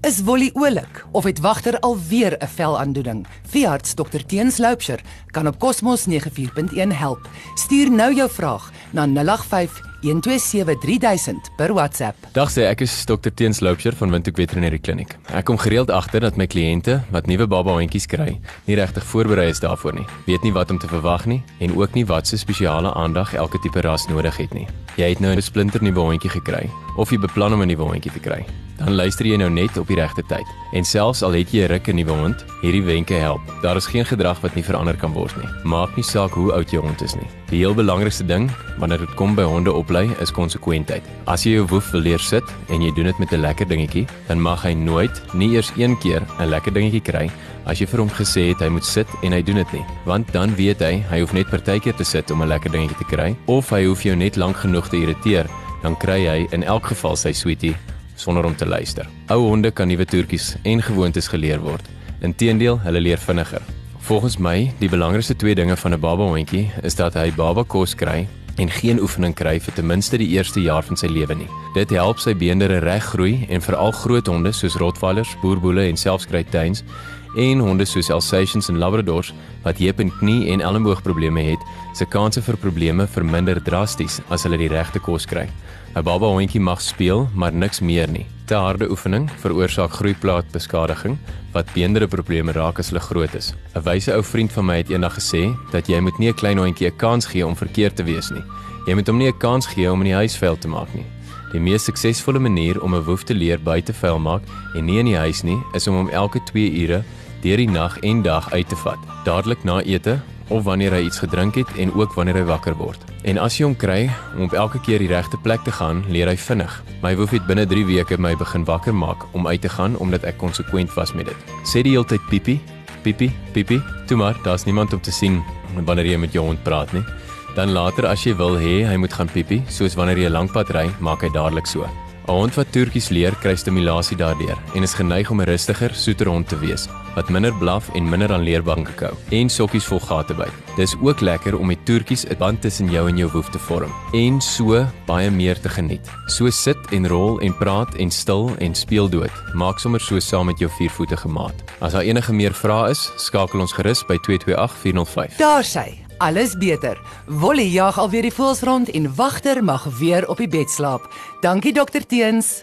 Is Wolly oulik of het wagter alweer 'n velaandoening? Veearts Dr Teens Loupsher kan op Cosmos 94.1 help. Stuur nou jou vraag na 085 1273000 per WhatsApp. Dag sê ek is Dr Teens Loupsher van Windhoek Veterinary Clinic. Ek kom gereeld agter dat my kliënte wat nuwe baba hondjies kry, nie regtig voorberei is daarvoor nie. Weet nie wat om te verwag nie en ook nie wat se spesiale aandag elke tipe ras nodig het nie. Jy het nou 'n splinter nuwe hondjie gekry of jy beplan om 'n nuwe hondjie te kry dan luister jy nou net op die regte tyd. En selfs al het jy 'n ruk 'n nuwe hond, hierdie wenke help. Daar is geen gedrag wat nie verander kan word nie. Maak nie saak hoe oud jou hond is nie. Die heel belangrikste ding wanneer dit kom by honde oplei is konsekwentheid. As jy jou woef wil leer sit en jy doen dit met 'n lekker dingetjie, dan mag hy nooit nie eers een keer 'n lekker dingetjie kry as jy vir hom gesê het hy moet sit en hy doen dit nie. Want dan weet hy hy hoef net partykeer te sit om 'n lekker dingetjie te kry of hy hoef jou net lank genoeg te irriteer dan kry hy in elk geval sy sweetie sonder om te luister. Ou honde kan nuwe toertjies en gewoontes geleer word. Inteendeel, hulle leer vinniger. Volgens my, die belangrikste twee dinge van 'n baba hondjie is dat hy baba kos kry en geen oefening kry vir ten minste die eerste jaar van sy lewe nie. Dit help sy beenderre reg groei en veral groot honde soos Rottweilers, Boerboele en selfs Great Danes en honde soos Alsatians en Labradors wat heup en knie en elmboogprobleme het, se kanse vir probleme verminder drasties as hulle die regte kos kry. 'n Baba hondjie mag speel, maar niks meer nie. Te harde oefening veroorsaak groeiplaatbeskadiging wat beendere probleme raak as hulle groot is. 'n Wyse ou vriend van my het eendag gesê dat jy moet nie 'n klein hondjie 'n kans gee om verkeerd te wees nie. Jy moet hom nie 'n kans gee om in die huis vuil te maak nie. Die mees suksesvolle manier om 'n woef te leer buite vuil maak en nie in die huis nie, is om hom elke 2 ure deur die nag en dag uit te vat. Dadelik na ete of wanneer hy iets gedrink het en ook wanneer hy wakker word. En as jy hom kry om op elke keer die regte plek te gaan, leer hy vinnig. My woef het binne 3 weke my begin wakker maak om uit te gaan omdat ek konsekwent was met dit. Sê die hele tyd pipi, pipi, pipi. Toe maar, daar's niemand om te sien wanneer jy met jou hond praat nie. Dan later as jy wil hê hy moet gaan pipi, soos wanneer jy 'n lang pad ry, maak hy dadelik so. 'n Hond wat toertjies leer, kry stimulasie daardeur en is geneig om 'n rustiger, soeter hond te wees, wat minder blaf en minder aan leerbanke kou en sokkies vol gate byt. Dis ook lekker om met toertjies 'n band tussen jou en jou woef te vorm en so baie meer te geniet. So sit en rol en praat en stil en speel dood. Maak sommer so saam met jou viervoetige maat. As daar enige meer vrae is, skakel ons gerus by 228 405. Daar sy. Alles beter. Wolly jag alweer die voels rond en wagter mag weer op die bed slaap. Dankie dokter Teens.